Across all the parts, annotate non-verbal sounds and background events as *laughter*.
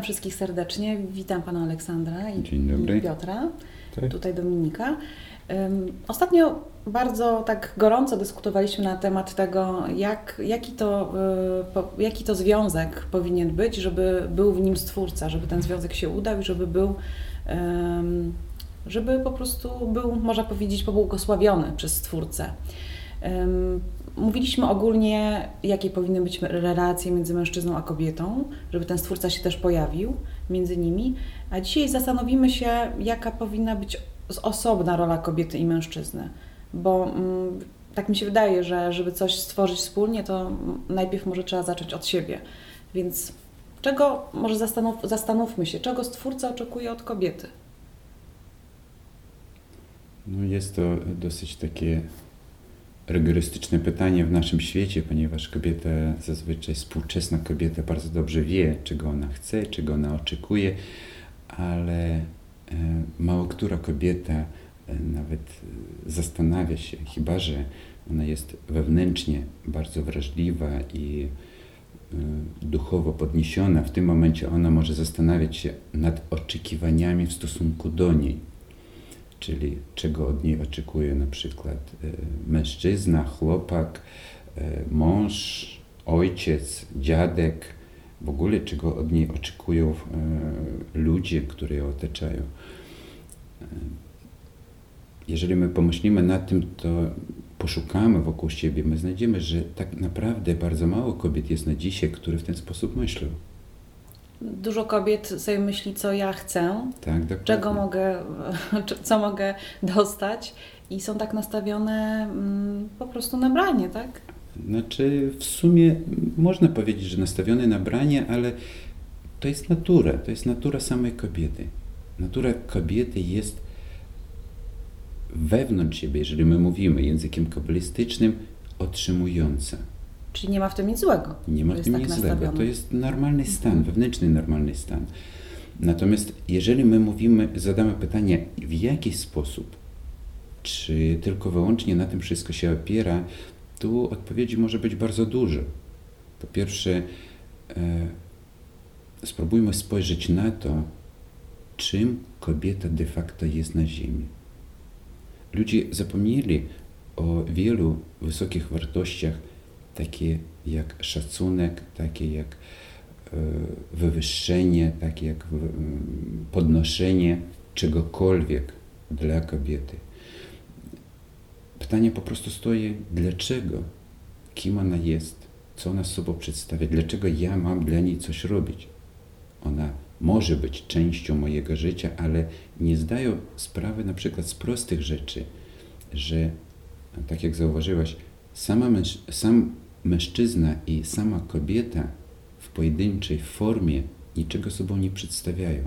Witam wszystkich serdecznie. Witam pana Aleksandra i, i Piotra, Tak. tutaj Dominika. Ym, Ostatnio bardzo tak gorąco dyskutowaliśmy na temat tego, jak, jaki, to, y, jaki to związek powinien być, żeby był w nim stwórca, żeby ten związek się udał i żeby był, ym, żeby po prostu był, można powiedzieć, pobłogosławiony przez stwórcę. Mówiliśmy ogólnie, jakie powinny być relacje między mężczyzną a kobietą, żeby ten stwórca się też pojawił między nimi. A dzisiaj zastanowimy się, jaka powinna być osobna rola kobiety i mężczyzny. Bo mm, tak mi się wydaje, że żeby coś stworzyć wspólnie, to najpierw może trzeba zacząć od siebie. Więc czego, może zastanów, zastanówmy się, czego stwórca oczekuje od kobiety? No jest to dosyć takie rygorystyczne pytanie w naszym świecie, ponieważ kobieta, zazwyczaj współczesna kobieta bardzo dobrze wie, czego ona chce, czego ona oczekuje, ale e, mało która kobieta e, nawet e, zastanawia się, chyba że ona jest wewnętrznie bardzo wrażliwa i duchowo podniesiona, w tym momencie ona może zastanawiać się nad oczekiwaniami w stosunku do niej czyli czego od niej oczekuje na przykład e, mężczyzna, chłopak, e, mąż, ojciec, dziadek, w ogóle czego od niej oczekują e, ludzie, które ją otaczają. Jeżeli my pomyślimy nad tym, to poszukamy wokół siebie, my znajdziemy, że tak naprawdę bardzo mało kobiet jest na dzisiaj, które w ten sposób myślą. Dużo kobiet sobie myśli, co ja chcę, Tak, czego mogę, *laughs* co mogę dostać i są tak nastawione mm, po prostu na branie, tak? Znaczy, w sumie można powiedzieć, że nastawione na branie, ale to jest natura, to jest natura samej kobiety. Natura kobiety jest wewnątrz siebie, jeżeli my mówimy językiem kabalistycznym, otrzymująca. Czyli nie ma w tym nic złego. Nie ma w tym tak nic złego. nastawione. To jest normalny stan, wewnętrzny normalny stan. Natomiast jeżeli my mówimy, zadamy pytanie, w jaki sposób, czy tylko wyłącznie na tym wszystko się opiera, tu odpowiedzi może być bardzo dużo. Po pierwsze, e, spróbujmy spojrzeć na to, czym kobieta de facto jest na Ziemi. Ludzie zapomnieli o wielu wysokich wartościach, takie jak szacunek, takie jak e, wywyższenie, takie jak w- m, podnoszenie czegokolwiek dla kobiety. Pytanie po prostu stoi, dlaczego? Kim ona jest? Co ona sobą przedstawia? Dlaczego ja mam dla niej coś robić? Ona może być częścią mojego życia, ale nie zdają sprawy na przykład z prostych rzeczy, że tak jak zauważyłaś, sama męż, sam mężczyzna i sama kobieta w pojedynczej formie niczego sobą nie przedstawiają.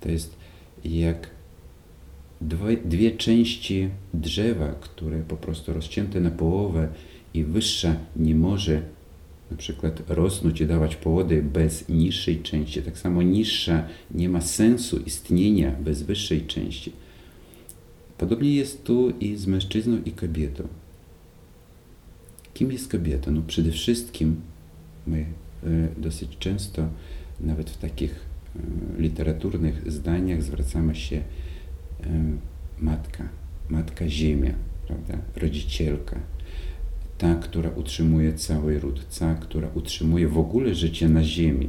To jest jak dwie, dwie części drzewa, które po prostu rozcięte na połowę i wyższa nie może na przykład rosnąć i dawać płody bez niższej części. Tak samo niższa nie ma sensu istnienia bez wyższej części. Podobnie jest tu i z mężczyzną i kobietą. Kim jest kobieta? No przede wszystkim my e, dosyć często, nawet w takich e, literaturowych zdaniach zwracamy się e, matka, matka ziemia, prawda? rodzicielka, ta, która utrzymuje cały ród, ta, która utrzymuje w ogóle życie na ziemi.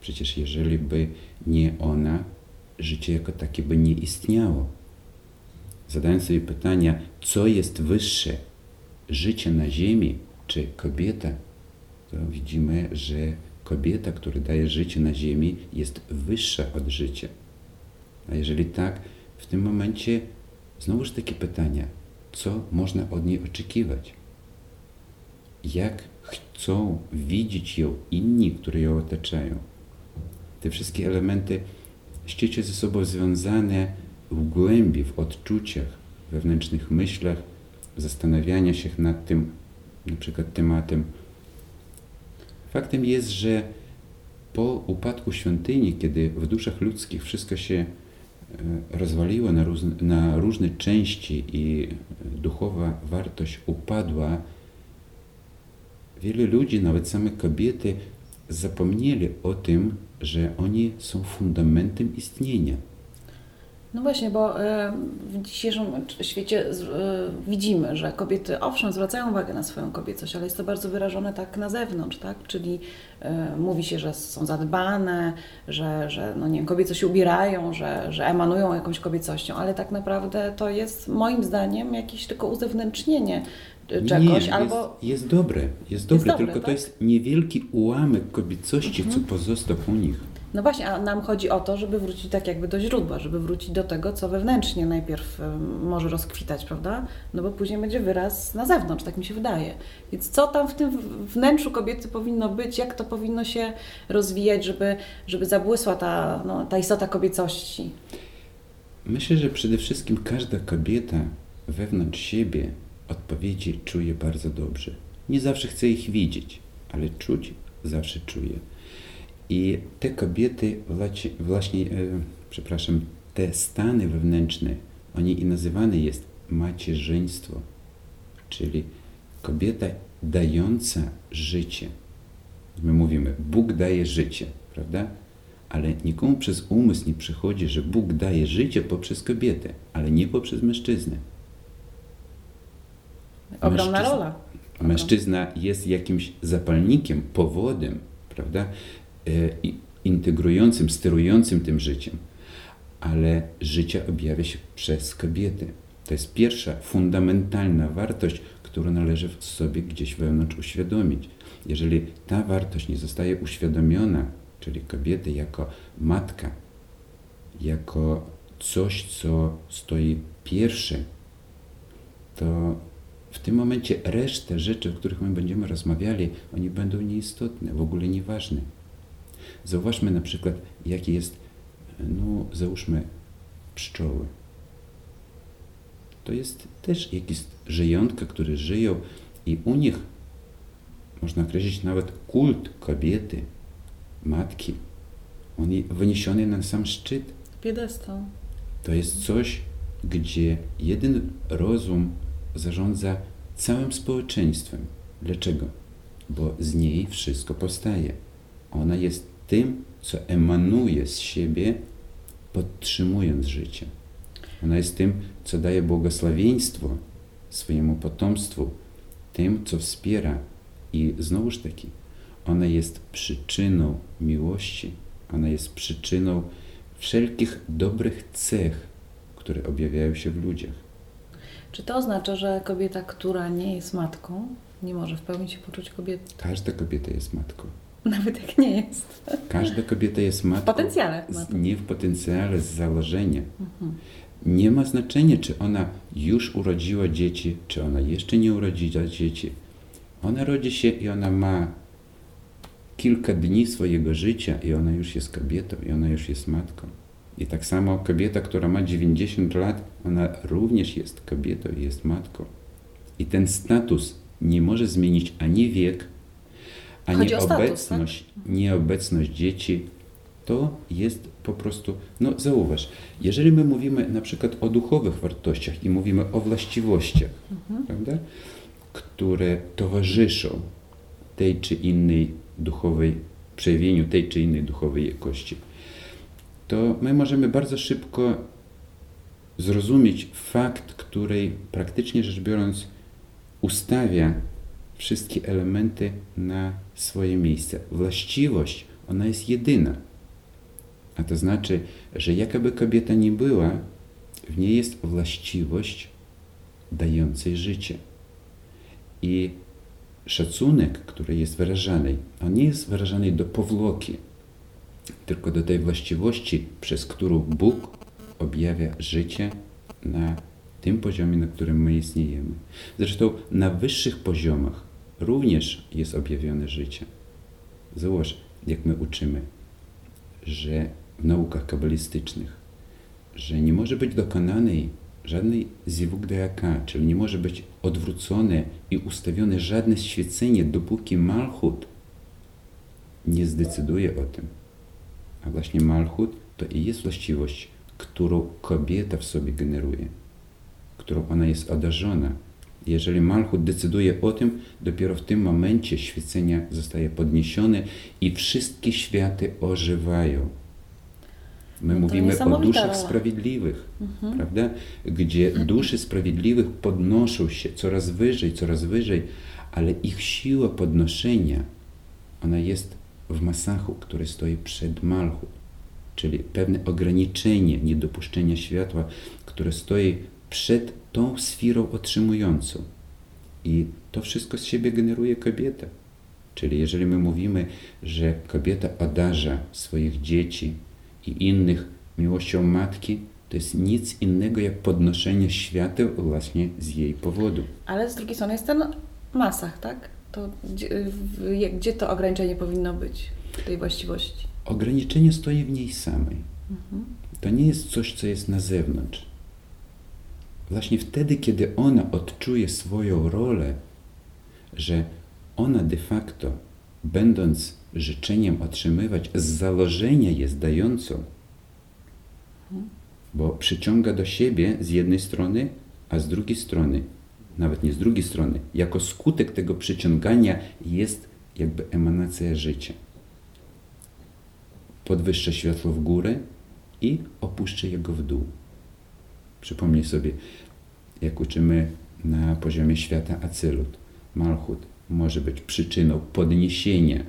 Przecież jeżeli by nie ona, życie jako takie by nie istniało. Zadając sobie pytania, co jest wyższe, życie na ziemi czy kobieta, to widzimy, że kobieta, która daje życie na ziemi, jest wyższa od życia. A jeżeli tak, w tym momencie znowuż takie pytania, co można od niej oczekiwać? Jak chcą widzieć ją inni, którzy ją otaczają? Te wszystkie elementy ściecie ze sobą związane w głębi, w odczuciach, wewnętrznych myślach, zastanawiania się nad tym, na przykład tematem. Faktem jest, że po upadku świątyni, kiedy w duszach ludzkich wszystko się e, rozwaliło na, na różne części i duchowa wartość upadła, wielu ludzi, nawet same kobiety, zapomnieli o tym, że oni są fundamentem istnienia. No właśnie, bo e, w dzisiejszym świecie e, widzimy, że kobiety owszem zwracają uwagę na swoją kobiecość, ale jest to bardzo wyrażone tak na zewnątrz, tak? Czyli e, mówi się, że są zadbane, że, że no nie wiem, kobiece się ubierają, że, że emanują jakąś kobiecością, ale tak naprawdę to jest moim zdaniem jakieś tylko uzewnętrznienie czegoś, Nie, albo jest, jest dobre, jest dobre, dobre, tylko tak? to jest niewielki ułamek kobiecości, co pozostał u nich. No właśnie, a nam chodzi o to, żeby wrócić tak jakby do źródła, żeby wrócić do tego, co wewnętrznie najpierw może rozkwitać, prawda? No bo później będzie wyraz na zewnątrz, tak mi się wydaje. Więc co tam w tym wnętrzu kobiety powinno być, jak to powinno się rozwijać, żeby, żeby zabłysła ta, no, ta istota kobiecości? Myślę, że przede wszystkim każda kobieta wewnątrz siebie odpowiedzi czuje bardzo dobrze. Nie zawsze chce ich widzieć, ale czuć zawsze czuje. I te kobiety właśnie, e, przepraszam, te stany wewnętrzne, oni i nazywane jest macierzyństwo, czyli kobieta dająca życie. My mówimy, Bóg daje życie, prawda? Ale nikomu przez umysł nie przychodzi, że Bóg daje życie poprzez kobietę, ale nie poprzez mężczyznę. Ogromna rola. Mężczyzna jest jakimś zapalnikiem, powodem, prawda? I- Integrującym, sterującym tym życiem, ale życie objawia się przez kobietę. To jest pierwsza fundamentalna wartość, którą należy w sobie gdzieś wewnątrz uświadomić. Jeżeli ta wartość nie zostaje uświadomiona, czyli kobiety jako matka, jako coś, co stoi pierwsze, to w tym momencie resztę rzeczy, o których my będziemy rozmawiali, oni będą nieistotne, w ogóle nieważne. Zauważmy na przykład, jaki jest, no załóżmy, pszczoły. To jest też jakieś żyjątka, które żyją i u nich można określić nawet kult kobiety, matki. On wyniesiony na sam szczyt. Piedestał. To jest coś, gdzie jeden rozum zarządza całym społeczeństwem. Dlaczego? Bo z niej wszystko powstaje. Ona jest tym, co emanuje z siebie, podtrzymując życie. Ona jest tym, co daje błogosławieństwo swojemu potomstwu, tym, co wspiera. I znowuż taki, ona jest przyczyną miłości, ona jest przyczyną wszelkich dobrych cech, które objawiają się w ludziach. Czy to oznacza, że kobieta, która nie jest matką, nie może w pełni się poczuć kobietą? Każda kobieta jest matką. *laughs* Nawet jak nie jest. Każda kobieta jest W matką. potencjale z-. Nie w potencjale, z założenia. Mhm. Nie ma znaczenia, czy ona już urodziła dzieci, czy ona jeszcze nie urodziła dzieci. Ona rodzi się i ona ma kilka dni swojego życia i ona już jest kobietą, i ona już jest matką. I tak samo kobieta, która ma 90 lat, ona również jest kobietą i jest matką. I ten status nie może zmienić ani wiek, Chodzi o status, tak? obecność, nieobecność dzieci. To jest po prostu, no zauważ, jeżeli my mówimy na przykład o duchowych wartościach i mówimy o właściwościach, Mhm. prawda, które towarzyszą tej czy innej duchowej, przejawieniu tej czy innej duchowej jakości, to my możemy bardzo szybko zrozumieć fakt, który praktycznie rzecz biorąc ustawia wszystkie elementy na swoje miejsce. Właściwość, ona jest jedyna. A to znaczy, że jakaby kobieta nie była, w niej jest właściwość dającej życie. I szacunek, który jest wyrażany, on nie jest wyrażany do powłoki, tylko do tej właściwości, przez którą Bóg objawia życie na tym poziomie, na którym my istniejemy. Zresztą na wyższych poziomach również jest objawione życie. Zauważ, jak my uczymy, że w naukach kabalistycznych, że nie może być dokonanej żadnej zivuk dayaka, czyli nie może być odwrócone i ustawione żadne świecenie, dopóki Malchut nie zdecyduje o tym. A właśnie Malchut to i jest właściwość, którą kobieta w sobie generuje, którą ona jest odarzona. Jeżeli Malchut decyduje o tym, dopiero w tym momencie świecenia zostaje podniesione i wszystkie światy ożywają. My to mówimy o duszach rola. sprawiedliwych, Mhm. prawda? Gdzie dusze sprawiedliwych podnoszą się coraz wyżej, coraz wyżej, ale ich siła podnoszenia, ona jest w masachu, który stoi przed Malchut, czyli pewne ograniczenie niedopuszczenia światła, które stoi przed tą sferą otrzymującą. I to wszystko z siebie generuje kobieta. Czyli jeżeli my mówimy, że kobieta odarza swoich dzieci i innych miłością matki, to jest nic innego jak podnoszenie świateł właśnie z jej powodu. Ale z drugiej strony jest ten masach, tak? To gdzie, gdzie to ograniczenie powinno być w tej właściwości? Ograniczenie stoi w niej samej. Mhm. To nie jest coś, co jest na zewnątrz. Właśnie wtedy, kiedy ona odczuje swoją rolę, że ona de facto, będąc życzeniem otrzymywać, z założenia jest dającą, bo przyciąga do siebie z jednej strony, a z drugiej strony, nawet nie z drugiej strony, jako skutek tego przyciągania jest jakby emanacja życia. Podwyższa światło w górę i opuszcza jego w dół. Przypomnij sobie, jak uczymy na poziomie świata Acylut, Malchut może być przyczyną podniesienia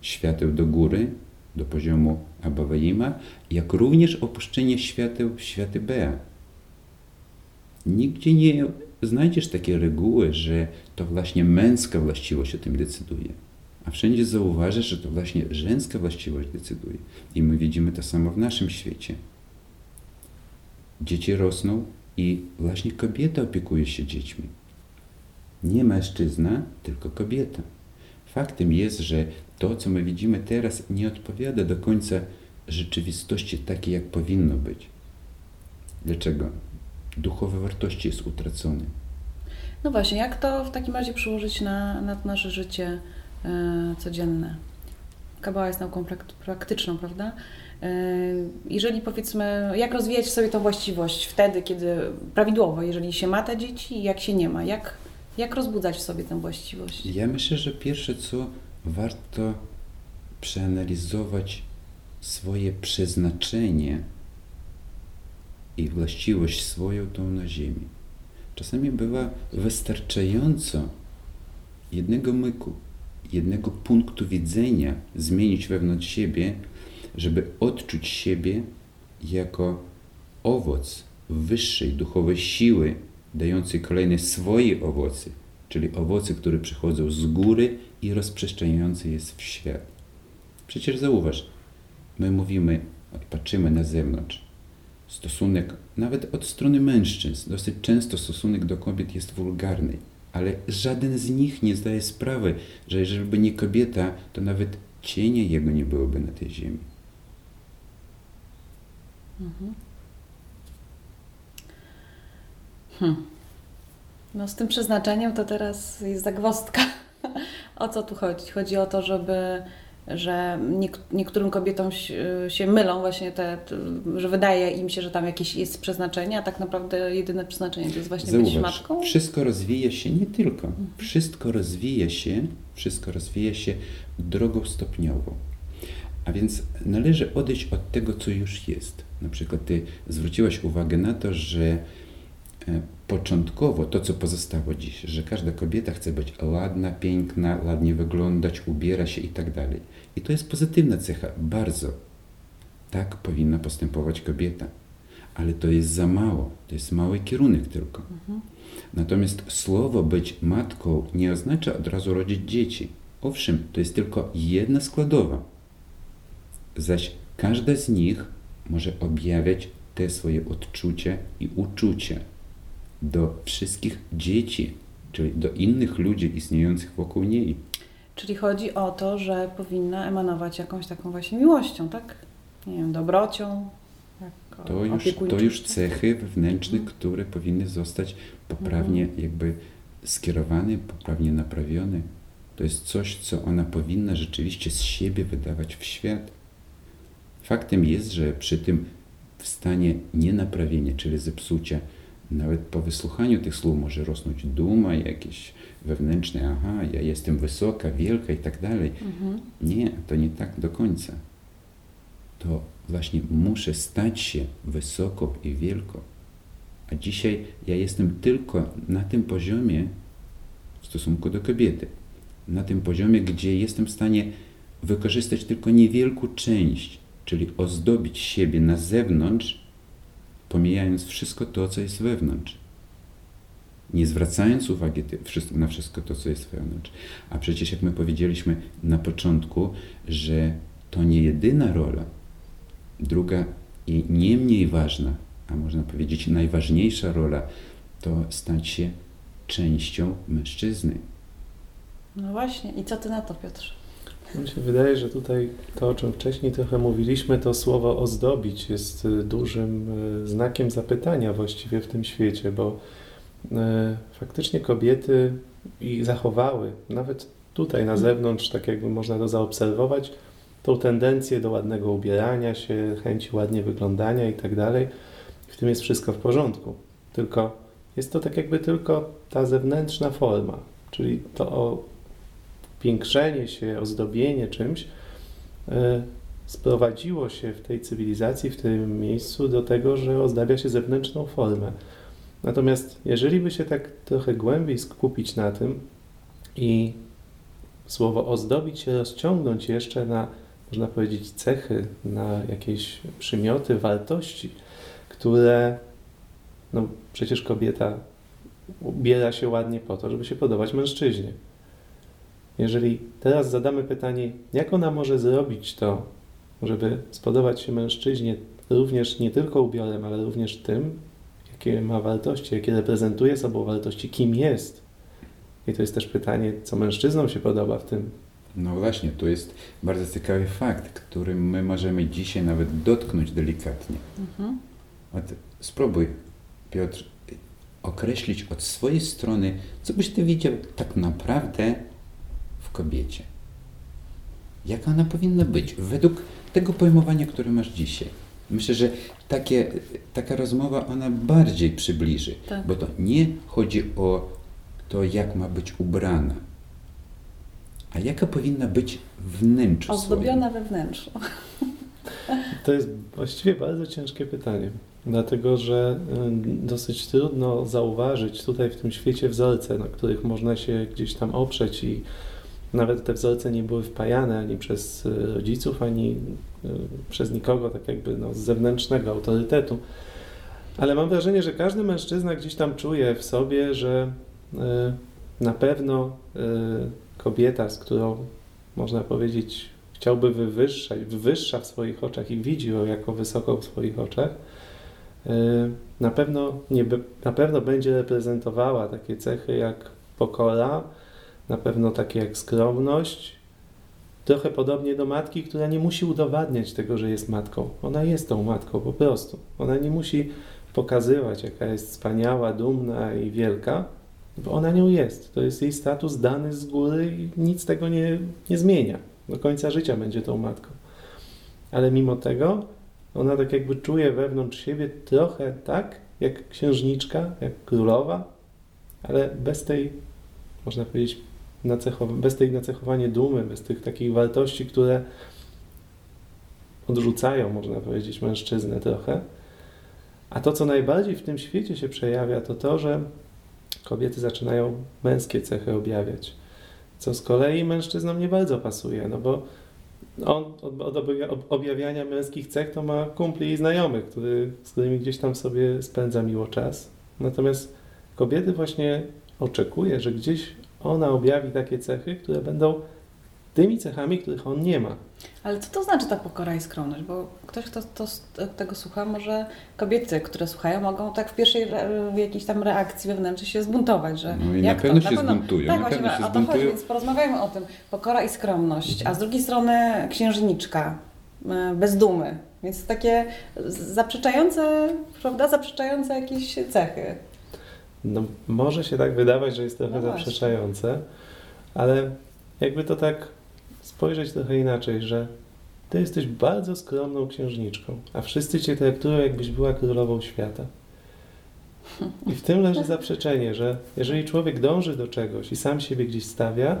świateł do góry, do poziomu Abawaima, jak również opuszczenie świateł w światy Bea. Nigdzie nie znajdziesz takiej reguły, że to właśnie męska właściwość o tym decyduje. A wszędzie zauważysz, że to właśnie żeńska właściwość decyduje. I my widzimy to samo w naszym świecie. Dzieci rosną i właśnie kobieta opiekuje się dziećmi. Nie mężczyzna, tylko kobieta. Faktem jest, że to, co my widzimy teraz, nie odpowiada do końca rzeczywistości takiej, jak powinno być. Dlaczego? Duchowe wartości jest utracone. No właśnie, jak to w takim razie przełożyć na, na nasze życie e, codzienne? Kabała jest nauką prak- praktyczną, prawda? E, jeżeli powiedzmy, jak rozwijać sobie tą właściwość wtedy, kiedy prawidłowo, jeżeli się ma te dzieci i jak się nie ma, jak, jak rozbudzać w sobie tę właściwość? Ja myślę, że pierwsze co warto przeanalizować swoje przeznaczenie i właściwość swoją tą na ziemi. Czasami bywa wystarczająco jednego myku, jednego punktu widzenia zmienić wewnątrz siebie, żeby odczuć siebie jako owoc wyższej duchowej siły, dającej kolejne swoje owoce, czyli owoce, które przychodzą z góry i rozprzestrzeniające jest w świat. Przecież zauważ, my mówimy, patrzymy na zewnątrz. Stosunek, nawet od strony mężczyzn, dosyć często stosunek do kobiet jest wulgarny, ale żaden z nich nie zdaje sprawy, że jeżeli by nie kobieta, to nawet cienia jego nie byłoby na tej ziemi. Mhm. Hmm. No z tym przeznaczeniem to teraz jest zagwozdka. *laughs* o co tu chodzi? Chodzi o to, żeby że niek- niektórym kobietom się, mylą właśnie te, że wydaje im się, że tam jakieś jest przeznaczenie, a tak naprawdę jedyne przeznaczenie to jest właśnie być Zauważ, matką. wszystko rozwija się nie tylko. Wszystko rozwija się, wszystko rozwija się drogą stopniową. A więc należy odejść od tego, co już jest. Na przykład ty zwróciłaś uwagę na to, że e, początkowo to, co pozostało dziś, że każda kobieta chce być ładna, piękna, ładnie wyglądać, ubiera się i tak dalej. I to jest pozytywna cecha, bardzo. Tak powinna postępować kobieta. Ale to jest za mało, to jest mały kierunek tylko. Natomiast słowo być matką nie oznacza od razu rodzić dzieci. Owszem, to jest tylko jedna składowa. Zaś każda z nich może objawiać te swoje odczucia i uczucia do wszystkich dzieci, czyli do innych ludzi istniejących wokół niej. Czyli chodzi o to, że powinna emanować jakąś taką właśnie miłością, tak? Nie wiem, dobrocią. To już, to już cechy wewnętrzne, które powinny zostać poprawnie jakby skierowane, poprawnie naprawione. To jest coś, co ona powinna rzeczywiście z siebie wydawać w świat. Faktem jest, że przy tym w stanie nienaprawienia, czyli zepsucia nawet po wysłuchaniu tych słów może rosnąć duma, jakieś wewnętrzne, aha, ja jestem wysoka, wielka i tak dalej. Mhm. Nie, to nie tak do końca. To właśnie muszę stać się wysoko i wielko. A dzisiaj ja jestem tylko na tym poziomie w stosunku do kobiety. Na tym poziomie, gdzie jestem w stanie wykorzystać tylko niewielką część, czyli ozdobić siebie na zewnątrz, pomijając wszystko to, co jest wewnątrz. Nie zwracając uwagi na wszystko to, co jest wewnątrz. A przecież, jak my powiedzieliśmy na początku, że to nie jedyna rola, druga i nie mniej ważna, a można powiedzieć najważniejsza rola, to stać się częścią mężczyzny. No właśnie, i co ty na to, Piotr? Mi się wydaje, że tutaj to, o czym wcześniej trochę mówiliśmy, to słowo ozdobić jest y, dużym y, znakiem zapytania właściwie w tym świecie, bo y, faktycznie kobiety i zachowały, nawet tutaj na zewnątrz, tak jakby można to zaobserwować, tą tendencję do ładnego ubierania się, chęci ładnie wyglądania i tak dalej. W tym jest wszystko w porządku. Tylko jest to tak jakby tylko ta zewnętrzna forma, czyli to piększenie się, ozdobienie czymś e, sprowadziło się w tej cywilizacji, w tym miejscu do tego, że ozdabia się zewnętrzną formę. Natomiast jeżeli by się tak trochę głębiej skupić na tym i słowo ozdobić się rozciągnąć jeszcze na, można powiedzieć, cechy, na jakieś przymioty, wartości, które no przecież kobieta ubiera się ładnie po to, żeby się podobać mężczyźnie. Jeżeli teraz zadamy pytanie, jak ona może zrobić to, żeby spodobać się mężczyźnie również nie tylko ubiorem, ale również tym, jakie ma wartości, jakie reprezentuje sobą wartości, kim jest. I to jest też pytanie, co mężczyznom się podoba w tym. No właśnie, to jest bardzo ciekawy fakt, który my możemy dzisiaj nawet dotknąć delikatnie. Mhm. spróbuj, Piotr, określić od swojej strony, co byś ty widział tak naprawdę kobiecie. Jaka ona powinna być według tego pojmowania, które masz dzisiaj? Myślę, że takie, taka rozmowa ona bardziej przybliży, tak. bo to nie chodzi o to, jak ma być ubrana, a jaka powinna być wnętrzu Ozdobiona we wnętrzu. To jest właściwie bardzo ciężkie pytanie, dlatego że y, dosyć trudno zauważyć tutaj w tym świecie wzorce, na których można się gdzieś tam oprzeć i nawet te wzorce nie były wpajane ani przez y, rodziców, ani y, przez nikogo, tak jakby no, z zewnętrznego autorytetu. Ale mam wrażenie, że każdy mężczyzna gdzieś tam czuje w sobie, że y, na pewno kobieta, z którą można powiedzieć chciałby wywyższać, wywyższa w swoich oczach i widzi ją jako wysoką w swoich oczach, na pewno, nie, na pewno będzie reprezentowała takie cechy jak pokora, na pewno takie jak skromność, trochę podobnie do matki, która nie musi udowadniać tego, że jest matką. Ona jest tą matką po prostu. Ona nie musi pokazywać, jaka jest wspaniała, dumna i wielka, bo ona nią jest. To jest jej status dany z góry i nic tego nie, nie zmienia. Do końca życia będzie tą matką. Ale mimo tego ona tak jakby czuje wewnątrz siebie trochę tak, jak księżniczka, jak królowa, ale bez tej, można powiedzieć, bez tej nacechowania dumy, bez tych takich wartości, które odrzucają, można powiedzieć, mężczyznę trochę. A to, co najbardziej w tym świecie się przejawia, to to, że kobiety zaczynają męskie cechy objawiać, co z kolei mężczyznom nie bardzo pasuje, no bo on od objawiania męskich cech to ma kumpli i znajomych, który, z którymi gdzieś tam sobie spędza miło czas. Natomiast kobiety właśnie oczekuje, że gdzieś ona objawi takie cechy, które będą tymi cechami, których on nie ma. Ale co to znaczy ta pokora i skromność? Bo ktoś, kto to, tego słucha, może kobiety, które słuchają, mogą tak w pierwszej w jakiejś tam reakcji wewnętrznej się zbuntować, że no i jak na pewno to? się na pewno, zbuntują. Tak, właśnie, się o to chodzi, więc porozmawiajmy o tym. Pokora i skromność, a z drugiej strony księżniczka, e, bez dumy. Więc takie zaprzeczające, prawda, zaprzeczające jakieś cechy. No, może się tak wydawać, że jest trochę no zaprzeczające, ale jakby to tak spojrzeć trochę inaczej, że ty jesteś bardzo skromną księżniczką, a wszyscy cię traktują, jakbyś była królową świata. I w tym leży zaprzeczenie, że jeżeli człowiek dąży do czegoś i sam siebie gdzieś stawia,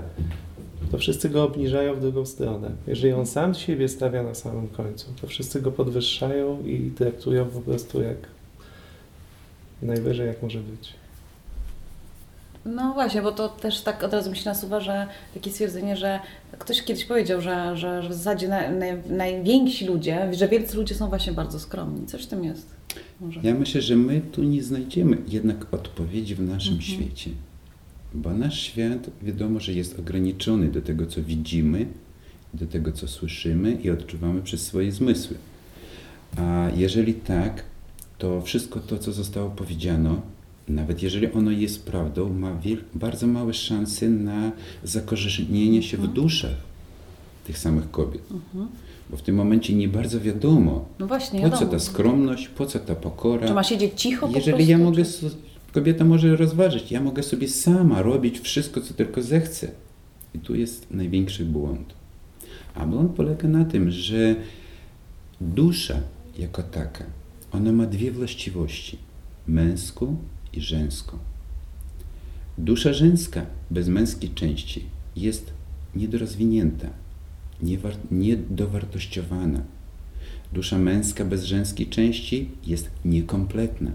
to wszyscy go obniżają w drugą stronę. Jeżeli on sam siebie stawia na samym końcu, to wszyscy go podwyższają i traktują po prostu jak najwyżej jak może być. No właśnie, bo to też tak od razu mi się nasuwa, że takie stwierdzenie, że ktoś kiedyś powiedział, że, że, że w zasadzie na, na, najwięksi ludzie, że wielcy ludzie są właśnie bardzo skromni. Coś w tym jest. Może. Ja myślę, że my tu nie znajdziemy jednak odpowiedzi w naszym Mhm. świecie. Bo nasz świat wiadomo, że jest ograniczony do tego, co widzimy, do tego, co słyszymy i odczuwamy przez swoje zmysły. A jeżeli tak, to wszystko to, co zostało powiedziano, nawet jeżeli ono jest prawdą, ma bardzo małe szanse na zakorzenienie się w Mhm. duszach tych samych kobiet. Mhm. Bo w tym momencie nie bardzo wiadomo, No właśnie, po co ta skromność, po co ta pokora. Czy ma siedzieć cicho po Jeżeli prostu, ja mogę, czy- kobieta może rozważyć, ja mogę sobie sama robić wszystko, co tylko zechcę. I tu jest największy błąd. A błąd polega na tym, że dusza jako taka, ona ma dwie właściwości. Męską i żeńską. Dusza żeńska bez męskiej części jest niedorozwinięta, niedowartościowana. Dusza męska bez żeńskiej części jest niekompletna.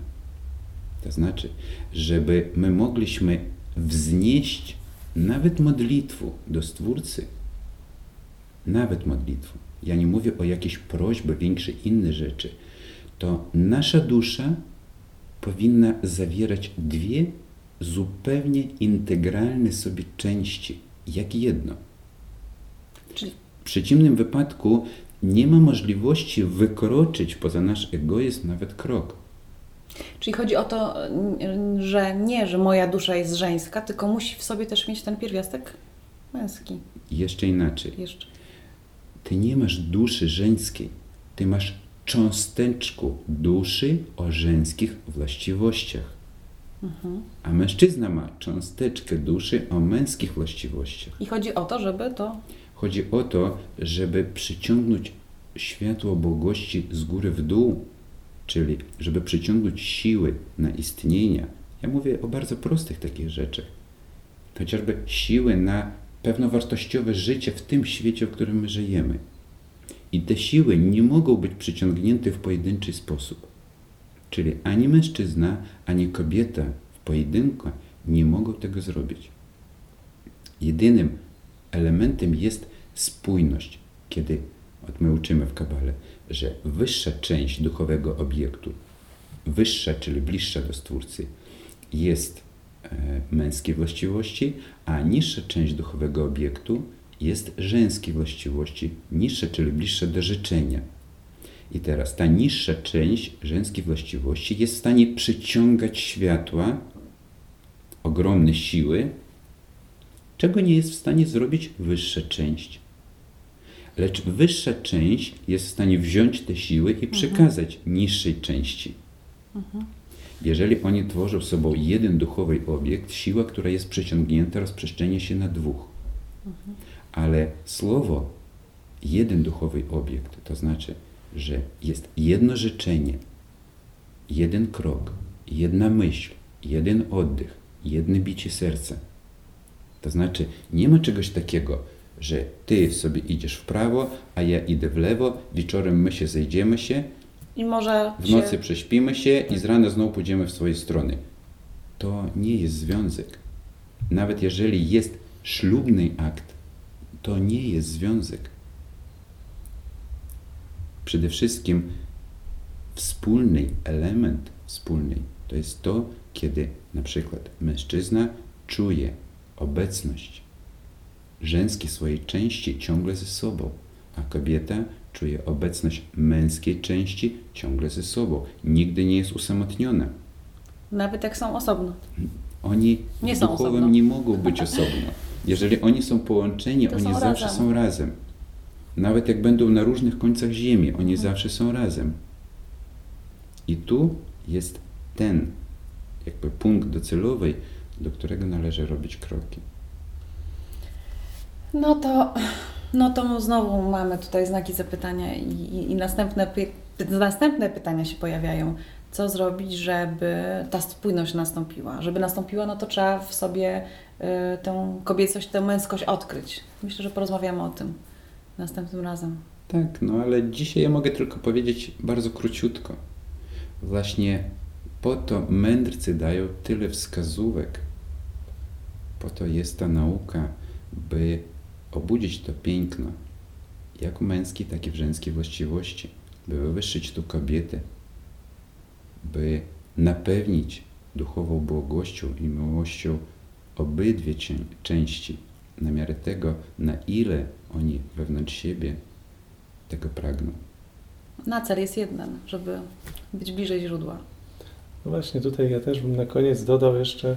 To znaczy, żeby my mogliśmy wznieść nawet modlitwę do Stwórcy, nawet modlitwę, ja nie mówię o jakiejś prośbie, większej inne rzeczy, to nasza dusza powinna zawierać dwie zupełnie integralne sobie części, jak jedno. Czyli W przeciwnym wypadku nie ma możliwości wykroczyć poza nasz egoizm nawet krok. Czyli chodzi o to, że nie, że moja dusza jest żeńska, tylko musi w sobie też mieć ten pierwiastek męski Jeszcze inaczej. jeszcze. Ty nie masz duszy żeńskiej, ty masz cząsteczkę duszy o żeńskich właściwościach. Mhm. A mężczyzna ma cząsteczkę duszy o męskich właściwościach. I chodzi o to, żeby to... Chodzi o to, żeby przyciągnąć światło błogości z góry w dół, czyli żeby przyciągnąć siły na istnienie. Ja mówię o bardzo prostych takich rzeczach. Chociażby siły na pewnowartościowe życie w tym świecie, w którym my żyjemy. I te siły nie mogą być przyciągnięte w pojedynczy sposób. Czyli ani mężczyzna, ani kobieta w pojedynku nie mogą tego zrobić. Jedynym elementem jest spójność, kiedy od my uczymy w Kabale, że wyższa część duchowego obiektu, wyższa, czyli bliższa do Stwórcy, jest e, męskiej właściwości, a niższa część duchowego obiektu jest żeńskiej właściwości, niższa, czyli bliższa do życzenia. I teraz ta niższa część żeńskiej właściwości jest w stanie przyciągać światła, ogromne siły, czego nie jest w stanie zrobić wyższa część. Lecz wyższa część jest w stanie wziąć te siły i przekazać niższej części. Jeżeli oni tworzą sobą jeden duchowy obiekt, siła, która jest przyciągnięta, rozprzestrzenia się na dwóch. Ale słowo jeden duchowy obiekt, to znaczy, że jest jedno życzenie, jeden krok, jedna myśl, jeden oddech, jedno bicie serca. To znaczy, nie ma czegoś takiego, że ty sobie idziesz w prawo, a ja idę w lewo, wieczorem my się zejdziemy się, I może w się... nocy prześpimy się i z rana znowu pójdziemy w swoje strony. To nie jest związek. Nawet jeżeli jest ślubny akt, to nie jest związek. Przede wszystkim wspólny element wspólny to jest to, kiedy na przykład mężczyzna czuje obecność żeńskiej swojej części ciągle ze sobą, a kobieta czuje obecność męskiej części ciągle ze sobą. Nigdy nie jest usamotniona. Nawet jak są osobno. Oni Nie są duchowym osobno. nie mogą być osobno. *laughs* Jeżeli oni są połączeni, To oni są zawsze razem. są razem. Nawet jak będą na różnych końcach ziemi, oni Mhm. zawsze są razem. I tu jest ten jakby punkt docelowy, do którego należy robić kroki. No to, no to znowu mamy tutaj znaki zapytania i, i, i następne, py- następne pytania się pojawiają. Co zrobić, żeby ta spójność nastąpiła. Żeby nastąpiła, no to trzeba w sobie y, tę kobiecość, tę męskość odkryć. Myślę, że porozmawiamy o tym następnym razem. Tak, no ale dzisiaj ja mogę tylko powiedzieć bardzo króciutko. Właśnie po to mędrcy dają tyle wskazówek. Po to jest ta nauka, by obudzić to piękno, jak męskie, tak i w żeńskiej właściwości, by wywyższyć tu kobietę, by napewnić duchową błogością i miłością obydwie części, na miarę tego, na ile oni wewnątrz siebie tego pragną. Na cel jest jeden, żeby być bliżej źródła. No właśnie, tutaj ja też bym na koniec dodał jeszcze,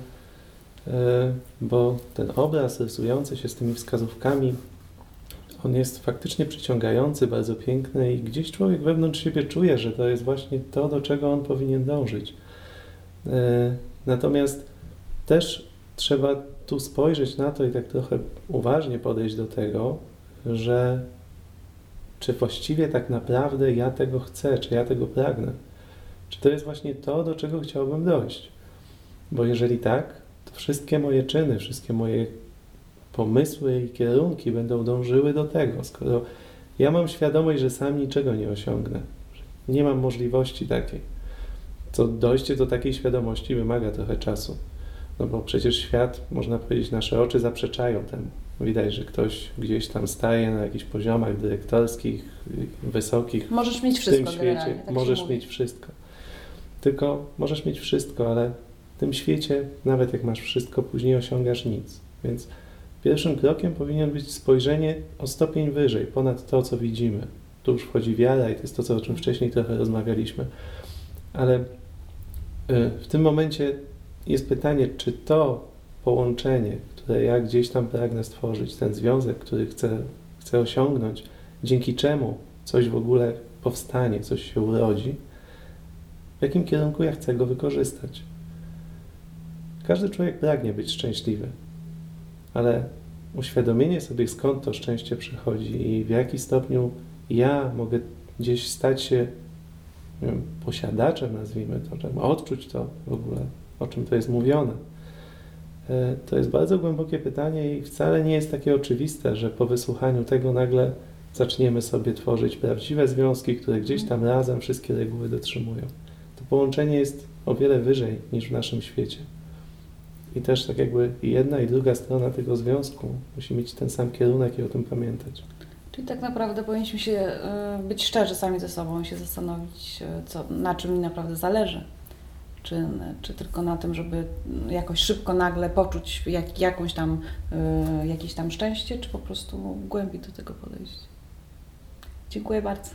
e, bo ten obraz rysujący się z tymi wskazówkami, on jest faktycznie przyciągający, bardzo piękny i gdzieś człowiek wewnątrz siebie czuje, że to jest właśnie to, do czego on powinien dążyć. E, natomiast też trzeba tu spojrzeć na to i tak trochę uważnie podejść do tego, że czy właściwie tak naprawdę ja tego chcę, czy ja tego pragnę. Czy to jest właśnie to, do czego chciałbym dojść? Bo jeżeli tak, to wszystkie moje czyny, wszystkie moje pomysły i kierunki będą dążyły do tego. Skoro ja mam świadomość, że sam niczego nie osiągnę, nie mam możliwości takiej, to dojście do takiej świadomości wymaga trochę czasu. No bo przecież świat, można powiedzieć, nasze oczy zaprzeczają temu. Widać, że ktoś gdzieś tam staje na jakichś poziomach dyrektorskich, wysokich. Możesz mieć wszystko w tym świecie. Tak możesz mieć wszystko. Tylko możesz mieć wszystko, ale w tym świecie, nawet jak masz wszystko, później osiągasz nic. Więc pierwszym krokiem powinien być spojrzenie o stopień wyżej, ponad to, co widzimy. Tu już wchodzi wiara i to jest to, o czym wcześniej trochę rozmawialiśmy. Ale y, w tym momencie jest pytanie, czy to połączenie, które ja gdzieś tam pragnę stworzyć, ten związek, który chcę, chcę osiągnąć, dzięki czemu coś w ogóle powstanie, coś się urodzi, w jakim kierunku ja chcę go wykorzystać. Każdy człowiek pragnie być szczęśliwy, ale uświadomienie sobie, skąd to szczęście przychodzi i w jaki stopniu ja mogę gdzieś stać się wiem, posiadaczem, nazwijmy to, żeby odczuć to w ogóle, o czym to jest mówione. E, to jest bardzo głębokie pytanie i wcale nie jest takie oczywiste, że po wysłuchaniu tego nagle zaczniemy sobie tworzyć prawdziwe związki, które gdzieś tam razem wszystkie reguły dotrzymują to połączenie jest o wiele wyżej niż w naszym świecie. I też tak jakby jedna i druga strona tego związku musi mieć ten sam kierunek i o tym pamiętać. Czyli tak naprawdę powinniśmy się e, być szczerzy sami ze sobą i się zastanowić, e, co, na czym mi naprawdę zależy. Czy, czy tylko na tym, żeby jakoś szybko, nagle poczuć jak, jakąś tam, y, jakieś tam szczęście, czy po prostu głębiej do tego podejść. Dziękuję bardzo.